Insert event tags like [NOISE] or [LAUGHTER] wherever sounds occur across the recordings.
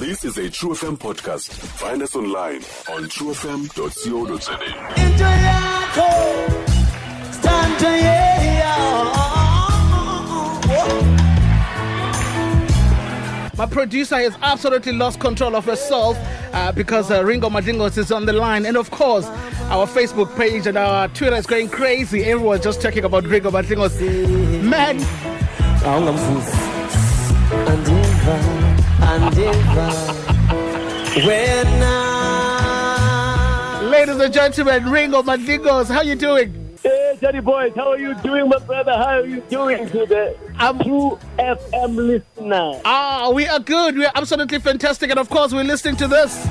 This is a True FM podcast. Find us online on truefm.co.za. into yakho standa My producer has absolutely lost control of herself uh, because uh, Ringo Madlingozi is on the line. And of course, our Facebook page and our Twitter is going crazy. Everyone's just talking about Ringo Madlingozi. Man, ladies and gentlemen, Ringo Madlingozi, how you doing? Hey, Daddy boys, how are you doing, my brother? How are you doing today? I'm- True FM listener. Ah, we are good. We are absolutely fantastic. And of course, we're listening to this.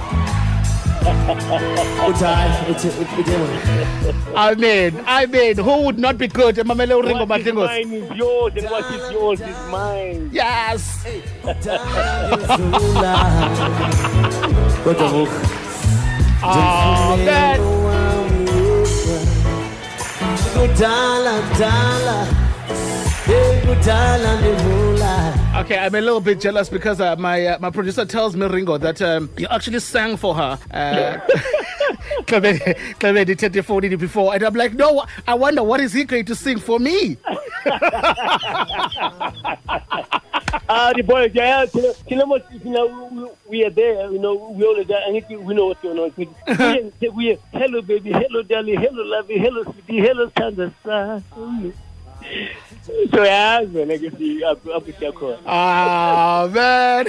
Uthi hayi uthi uthi wena I mean, I mean, who would not be good? Mamele Ringo What is Madingos. mine is yours, and what is yours is mine. Yes. ngizula kodwa ngoku Oh, man. kudala kudala hey kudala ndivula Okay, I'm a little bit jealous because uh, my uh, my producer tells me, Ringo, that um, you actually sang for her. Uh, Clemedi Clemedi 34 before. And I'm like, no, I wonder what is he going to sing for me? [LAUGHS] Ah, the boys, yeah, them what you know. We, are there, you know. We all are there, and it- we know what's going on. We, we, we are, hello, baby, hello, darling, hello, lovey, hello, sweetie, hello, Sandra. So yeah, man, I guess you up up with your call. Ah, man.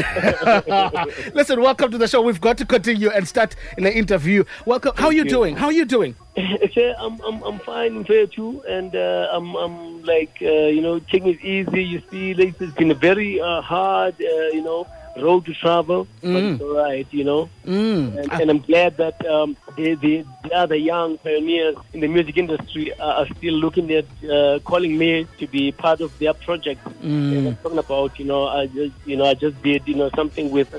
[LAUGHS] Listen, welcome to the show. We've got to continue and start in the interview. Welcome. How are you you. doing? How are you doing? [LAUGHS] I'm I'm I'm fine in fair too, and uh, I'm I'm like uh, you know taking it easy. You see, like, it's been a very uh, hard uh, you know road to travel, but it's all right, you know. Mm. And, and I'm glad that um, the, the the other young pioneers in the music industry are, still looking at uh, calling me to be part of their project. And I'm talking about you know I just you know I just did you know something with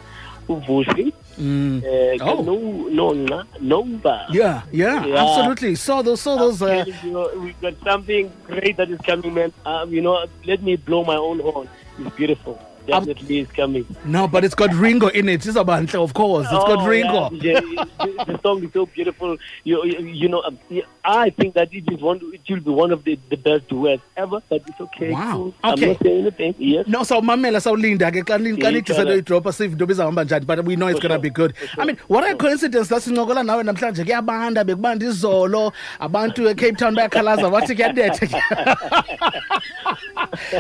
Uvusi. Mm. Uh, Oh. no, no, no, Yeah, yeah, Yeah. absolutely. Saw those, saw those. Uh, you, we've got something great that is coming, man. Um, you know, let me blow my own horn. It's beautiful. Definitely it's coming. no, but it's got Ringo in it. It's about, of course. It's got Oh, Ringo. Yeah, yeah, the, song is so beautiful. You, you, you know, um, I think that it is one. It will be one of the, the best duets ever. But it's okay. Wow. cool. I'm not saying anything. Yes. No, sawumamela sawulinda ke xa ni- xa Yeah, nithi icala. seloyidropha sive into bizahamba njani but we know it's gonna be good i mean what a coincidence that sincokola nawe namhlanje kuyabanda bekubanda izolo abantu ecape town bayakhalaza bathi kuyanetha [LAUGHS]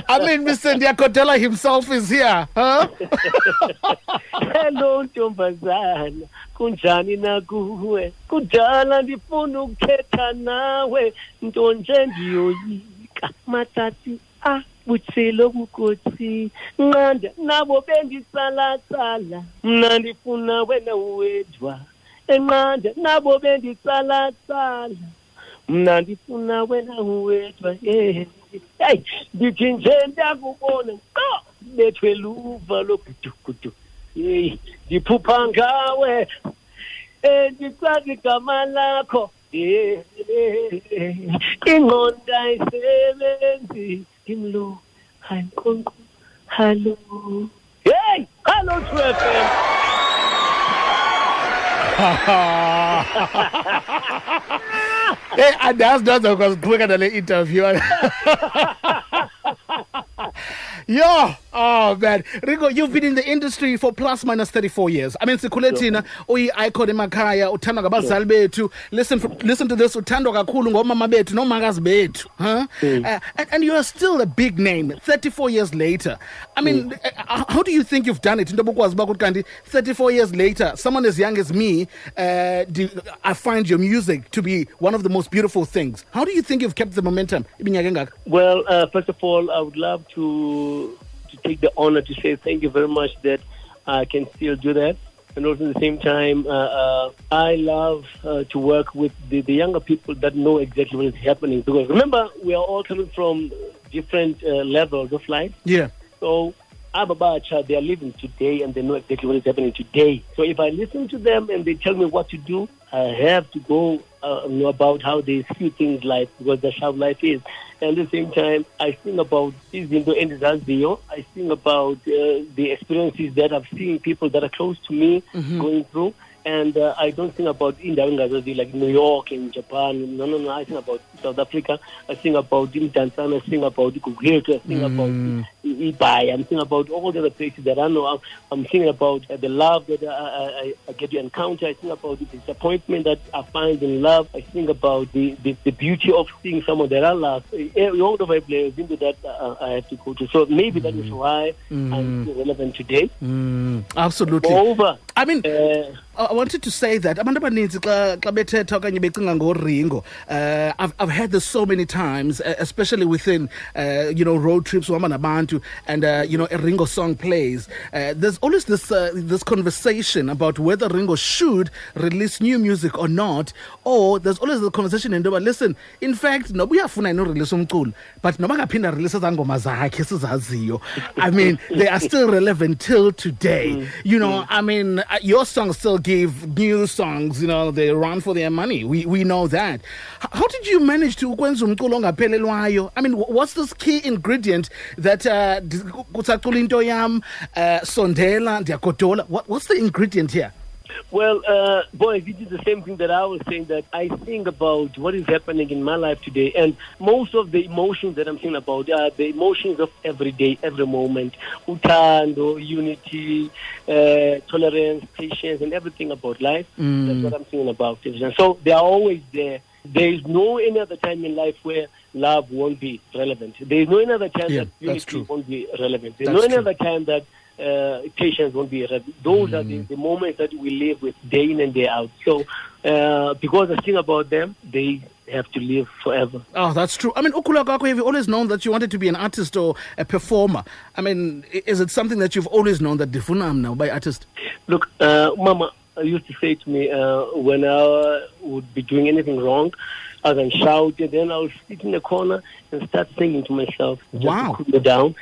i mean mr ndiyakodela himself is here huh? [LAUGHS] Hello ntombazana. Kunjani nakuwe kudala ndifuna ukuthetha nawe. Nto nje ndiyoyika. Matati a nqanda nabo benditsalatsala mna ndifuna wena enqanda nabo benditsalatsala mna ndifuna wena wedwa Eh, ndithi nje qo bethwe luva logudugudu. Yeyi ndiphupha ngawe. Um ndicaza igama lakho. Eh, ingqondo ayisebenzi. Ndimlo hayi nkonko hallo heyi hallo true f m hey andazi ndaza kwaziqhubeka nale interview. [LAUGHS] Yo, oh man, Ringo, you've been in the industry for plus minus 34 years. I mean, sikhule thina uyi-icon emakhaya uthandwa ngabazali bethu. Listen, listen to this, uthandwa kakhulu ngomama bethu nomakazi bethu. Huh? Uh, and, and you are still a big name 34 years later. I mean, uh, how do you think you've done it? Into yokwazi uba kuthi kanti 34 years later, someone as young as me, uh, do, I find your music to be one of the most beautiful things. How do you think you've kept the momentum? Well, uh, first of all, I would love to to take the honor to say thank you very much that I can still do that. And also at the same time, uh, uh, I love uh, to work with the, the younger people that know exactly what is happening. Because remember, we are all coming from different uh, levels of life. Yeah. So Ababacha, they are living today and they know exactly what is happening today. So if I listen to them and they tell me what to do, I have to go uh, know about how they see things life because that's how life is. And at the same time, I sing about izinto endizaziyo. I sing about uh, the experiences that I've seen people that are close to me going through. And uh, I don't sing about indawo engazaziyo like New York and Japan. No, no, no. I sing about South Africa. I sing about Imdantsana. I sing about Gugulethu. I sing about Ibai. I'm thinking about all the other places that I know. I'm, I'm singing about uh, the love that I, I, I get to encounter. I think about the disappointment that I find in love. I think about the, the, the beauty of seeing someone that I love. All of my players into that uh, I have to go to. So maybe that is why I'm still relevant today. Mm, absolutely. Moreover, I mean, uh, I wanted to say that abantu abaninzi xa bethetha okanye becinga ngoringo uh, I've, I've heard this so many times uh, especially within uh, you know road trips uhamba nabantu and uh, you know a ringo song plays. Uh, there's always this uh, this conversation about whether ringo should release new music or not or there's always the conversation into yoba listen in fact noba uyafuna yena urelease umculo but noba ngaphinda release ezaa ngoma zakhe sizaziyo i mean they are still relevant till today. You know i mean uh, your songs still give new songs you know they run for their money. We, we know that. How did you manage to ukwenza umculo ongaphelelwayo? I mean what's this key ingredient that uh, into yam uh, sondela ndiyagodola what, what's the ingredient here Well, uh, boys, it is the same thing that I was saying that I think about what is happening in my life today. And most of the emotions that I'm thinking about are the emotions of every day, every moment. Utando, unity, uh, tolerance, patience, and everything about life. That's what I'm thinking about. So they are always there. There is no any other time in life where love won't be relevant. There is no any other time Yeah, that unity won't be relevant. There's That's no any true. other time that uh, patience won't be relevant. Those are the, the moments that we live with day in and day out. So uh, because I think about them, they have to live forever. Oh, that's true. I mean, Ukula Gakwe, have you always known that you wanted to be an artist or a performer? I mean, is it something that you've always known that Difunam now by artist? Look, uh, Mama used to say to me uh, when I would be doing anything wrong, I then shout, and then I would sit in the corner and start singing to myself just Wow. to cool it down.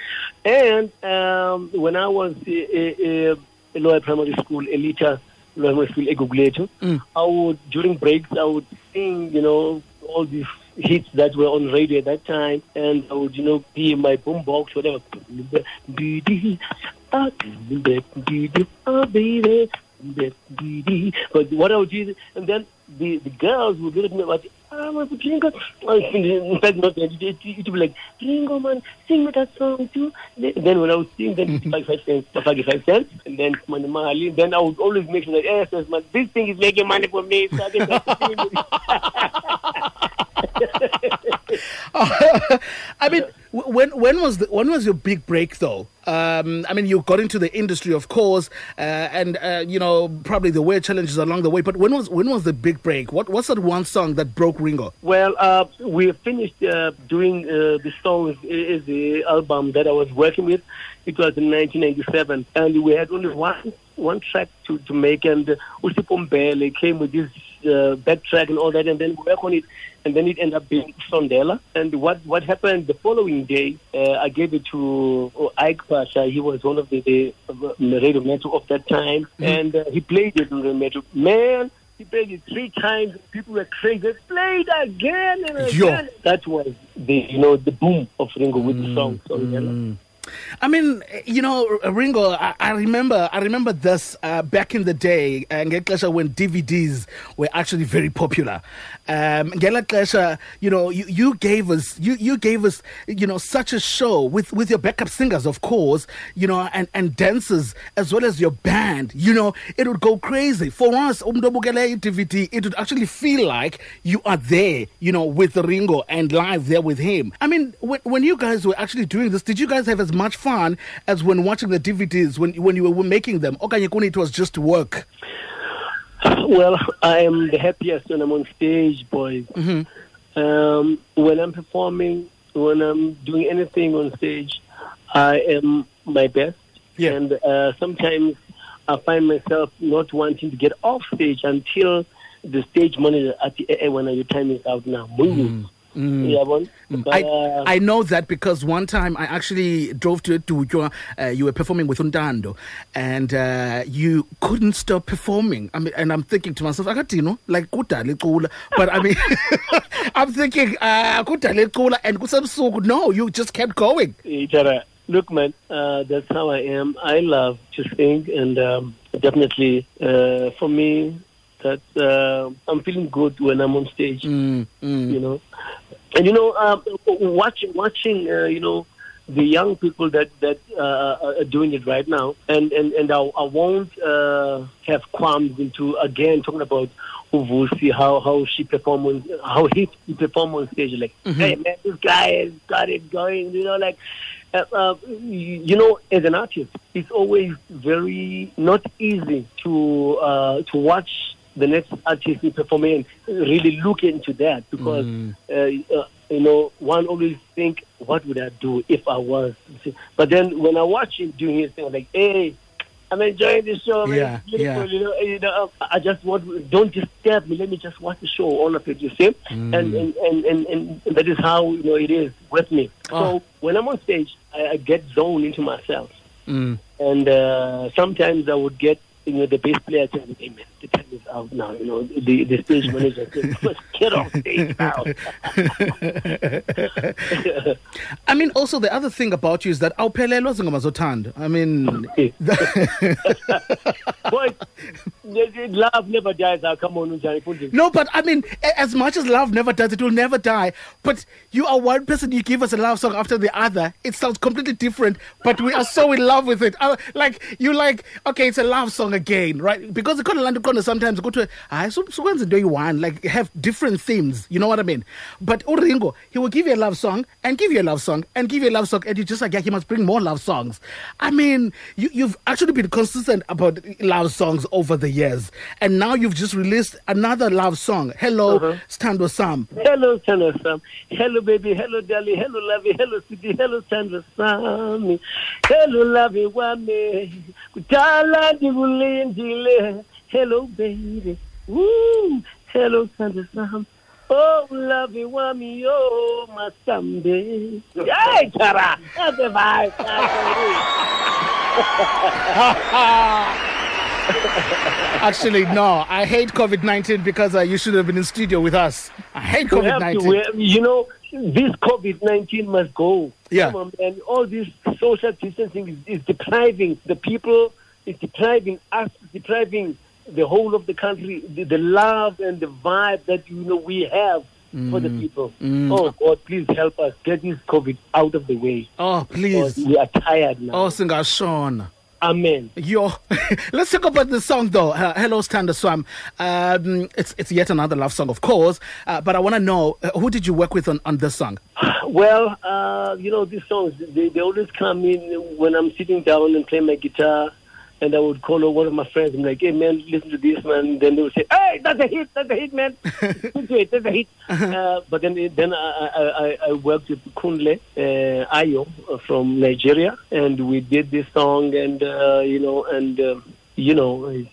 And um, when I was uh, uh, uh, lower primary school, Elita lower primary school, Eguguletu, I would during breaks I would sing, you know, all these hits that were on radio at that time, and I would, you know, be in my boombox, whatever. But what I would do, and then the, the girls would look at me like, ah, my Ringo. In fact, not that. It, it, it would be like, Ringo, man, sing me that song too. Then when I would sing, then [LAUGHS] five, five cents, five, five cents, and then money, money, then I would always make sure that, yes, yes, man, this thing is making money for me. So I get [LAUGHS] [LAUGHS] I mean, when when was the, when was your big break though? Um, I mean, you got into the industry, of course, uh, and uh, you know probably the way challenges along the way. But when was when was the big break? What what's that one song that broke Ringo? Well, uh, we finished uh, doing uh, the songs is the album that I was working with. It was in 1997, and we had only one one track to, to make, and Usipho came with this uh, back track and all that, and then work on it, and then it ended up being Sondela. And what what happened the following day? Uh, I gave it to uh, Ike Pasha. He was one of the, the, radio metro of that time, and uh, he played it on the metro. Man. He played it three times. People were crazy. Play it again and Yo. again. That was the you know the boom of Ringo with the song. So, you know. I mean, you know, Ringo. I, I remember, I remember this uh, back in the day, uh, ngexesha when DVDs were actually very popular. Um, you know, you, you gave us, you, you gave us, you know, such a show with, with your backup singers, of course, you know, and, and dancers as well as your band. You know, it would go crazy for us. i-DVD, it would actually feel like you are there, you know, with Ringo and live there with him. I mean, when, when you guys were actually doing this, did you guys have as much fun as when watching the DVDs when when you were making them? Okay, it was just work. Well, I am the happiest when I'm on stage, boys. Um, when I'm performing, when I'm doing anything on stage, I am my best. Yeah. And uh, sometimes I find myself not wanting to get off stage until the stage manager at the eh, when your time is out now. Move. Uyabona? But, Mm. I, uh, I know that because one time I actually drove to Edutywa. Uh, you were performing with Undando, and uh, you couldn't stop performing. I mean, and I'm thinking to myself, "Akadino, like kudala icula." But I mean, [LAUGHS] I'm thinking, uh, "Kudala icula," and kusebusuku. No, you just kept going. Look, man, uh, that's how I am. I love to sing, and um, definitely uh, for me, that uh, I'm feeling good when I'm on stage. Mm, mm. You know, and you know, um, watching, watching, uh, you know, the young people that that uh, are doing it right now, and and and I, I won't uh, have qualms into again talking about Uvusi, how how she perform on, how he perform on stage. Like, hey man, this guy has got it going. You know, like. Uh, uh, you you know, as an artist, it's always very not easy to uh, to watch the next artist you perform and really look into that because uh, uh, you know one always think what would I do if I was but then when I watch him doing his thing I'm like hey I'm enjoying this show man. Yeah, yeah. you know you know I just want don't disturb me let me just watch the show all of it you see and, and, and, and, and that is how you know it is with me Oh. so when I'm on stage I, I get zoned into myself Mm. and uh, sometimes I would get, you know, the bass player tells me, hey man, the time is out now. You know, the, the stage manager says, [LAUGHS] "Just get off stage now. [LAUGHS] I mean, also the other thing about you is that awuphelelwa zingoma zothando. I mean, [LAUGHS] Boy, love never dies. I'll come on, Unjani. No, but I mean, as much as love never dies, it will never die. But you are one person, you give us a love song after the other. It sounds completely different, but we are so in love with it. Uh, like, you like, okay, it's a love song again, right? Because the Land corner sometimes go to, I so when's the day one, like, have different themes. You know what I mean? But Uringo, he will give you a love song and give you a love song and give you a love song, and you just like, yeah, he must bring more love songs. I mean, you, you've actually been consistent about love songs over the years, and now you've just released another love song. Hello, uh-huh. Stand with Sam. Hello, Chandra Sam. Hello, baby. Hello, Dali. Hello, lovey. Hello, City. Hello, Chandra Sam. Hello, lovey, wame. Kutala Hello, baby. Woo. Hello, Chandra Sam. Oh, lovey, wami, oh, masambe. Hey, Tara. That's the vibe. [LAUGHS] Actually, no, I hate COVID 19 because uh, you should have been in studio with us. I hate COVID 19. you know, this COVID 19 must go. Yeah. On, man. All this social distancing is, is depriving the people, it's depriving us, depriving the whole of the country, the, the love and the vibe that, you know, we have for the people. Oh, God, please help us get this COVID out of the way. Oh, Because please. we are tired now. Oh, singer Sean. Amen. Yo, [LAUGHS] let's talk about the song though. Uh, Hello, Sthandwa Sam. Um, it's it's yet another love song, of course. Uh, but I want to know uh, who did you work with on, on this song? [SIGHS] Well, uh, you know, these songs, they, they always come in when I'm sitting down and playing my guitar. And I would call one of my friends and be like, hey, man, listen to this, man. Then they would say, hey, that's a hit, that's a hit, man. [LAUGHS] Listen to it, that's a hit. Uh, but then then I, I, I, worked with Kunle uh, Ayo uh, from Nigeria. And we did this song and, uh, you know, and, um, you know, it's,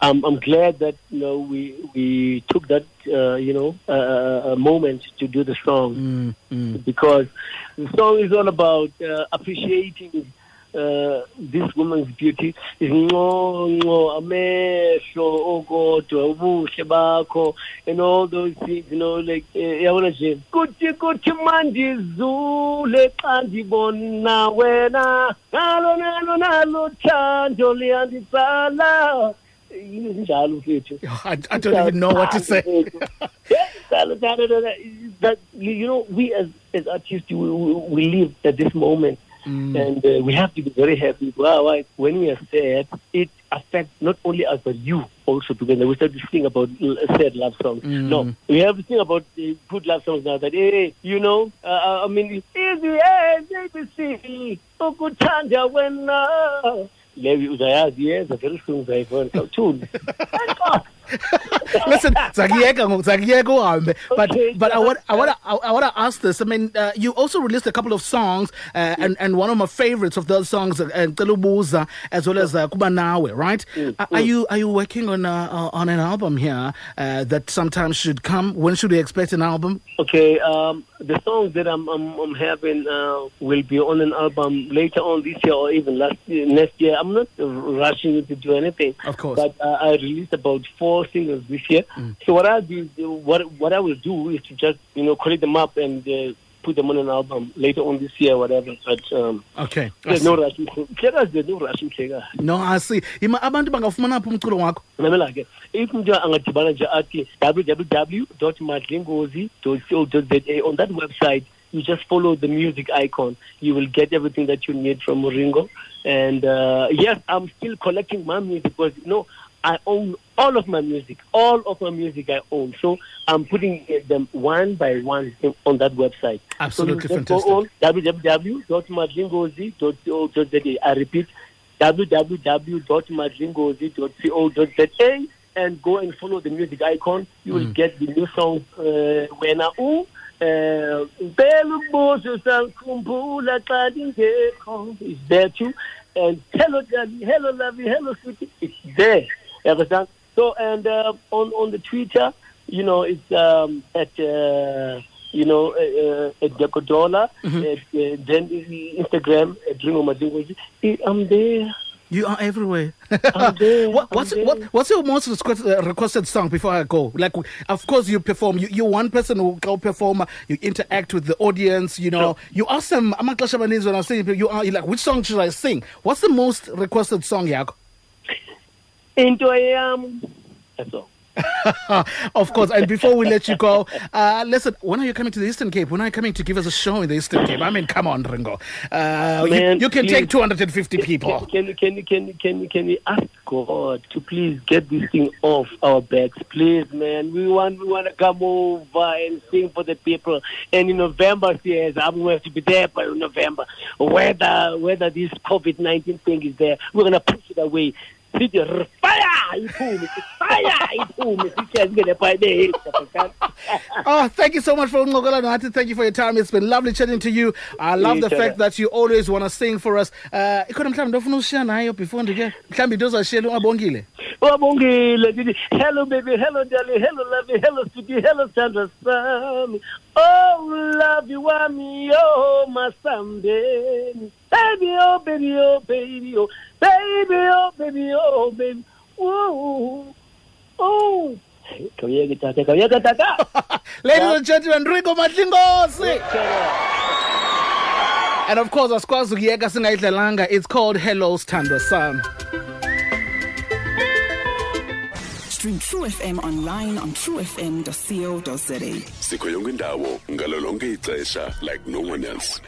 I'm, I'm glad that you know we we took that uh, you know uh, a moment to do the song because the song is all about uh, appreciating uh, this woman's beauty. Is nco nco amehlo okodwa ubuhle bakho and all those things you know like eh, yabona nje? Kuthi kuthi mandizule xa ndibona wena. Nalo nalo nalo thando liyanditsala. Njalo mfethu? I, don't even know what to say. [LAUGHS] that you know, we as as artists, we, we live at this moment, and uh, we have to be very happy. Wow, why? when we are sad, it affects not only us but you also. Because we start to sing about l- sad love songs. No, we have to sing about uh, good love songs now. That hey, you know, uh, I mean, easy as ABC, ukuthanda wena. Levi uzayazi yes, very soon uzayibona. Kawuthuli. [LAUGHS] Listen, zakiyeka ngoku uhambe. But Okay, but I want I want to I want to ask this. I mean, uh, you also released a couple of songs, uh, and and one of my favorites of those songs, uh, Telubuza, as well as uh, Kuba Nawe, right? Mm, Are- Are you are you working on uh, uh, on an album here uh, that sometime should come? When should we expect an album? Okay, um, the songs that I'm I'm, I'm having uh, will be on an album later on this year or even last year, next year. I'm not uh, rushing to do anything. Of course. Mm. But uh, I released about four singles this year. So what I do, what what I will do is to just you know collect them up and uh, put them on an album later on this year, whatever. But um, Okay. There's no. Checkers, there's no. Checkers. No, I see. Ima abantu bangafumana phi umculo wakho? mamela ke if umuntu angadibana nje athi www.madlingozi.co.za on that website you just follow the music icon you will get everything that you need from Moringo and uh, yes I'm still collecting my music because you know I own all of my music all of my music I own so I'm putting them one by one on that website Absolutely so fantastic. go on I repeat www.madlingozi.co.za and go and follow the music icon. You will get the new song uh, Wena U. Uh, Mpela ukubuza usakhumbula xa. It's there too. And hello daddy, hello lovey, hello sweetie. It's there. You understand? So and uh, on on the Twitter, you know, it's um, at uh, you know uh, uh, at Decodola, at, uh, then Instagram at Ringo Madlingozi. I'm there. You are everywhere. I'm [LAUGHS] there. what, I'm what's what, what's your most request, uh, requested song before I go? Like, of course, you perform. You, you're one person who go perform. You interact with the audience. You know, you ask them. amaxesha amaninzi when I'm singing, you are you're like, which song should I sing? What's the most requested song, yakho? Into yam. That's all. [LAUGHS] of course. And before we let you go, uh, listen, when are you coming to the Eastern Cape? When are you coming to give us a show in the Eastern Cape? I mean, come on, Ringo. Uh, you- Man, you, can please. take 250 people. Can, can, can, you can, can, can we ask God to please get this thing off our backs, please, man? We want we want to come over and sing for the people. And in November, yes, I'm going to be there by November. Whether whether this COVID nineteen thing is there, we're gonna push it away. Sithi, Fire! Iphume, fire! Iphume, sithi ngene phay Oh, thank you so much for Ngogola Nati. Thank you for your time. It's been lovely chatting to you. I love the fact that you always want to sing for us. Uh, ikhona mhlawumbe ndofuna ushiya nayo before ndike mhlawumbe into ozashiyela ungabongile? Wabongile ndithi hello baby. Hello darling hello lovey hello sweetie hello Sandra sami. Oh love wami. Oh masambeni baby oh baby oh baby oh. Baby oh baby oh baby. Ooh. Oh kawuyeke tata kawuyeke tata ladies and gentlemen Ringo Madlingozi and of course asikwazi ukuyeka singayidlalanga. It's called hello sithandwa sam Stream True FM online on truefm.co.za. sikho yonke indawo ngalo lonke ixesha like no one else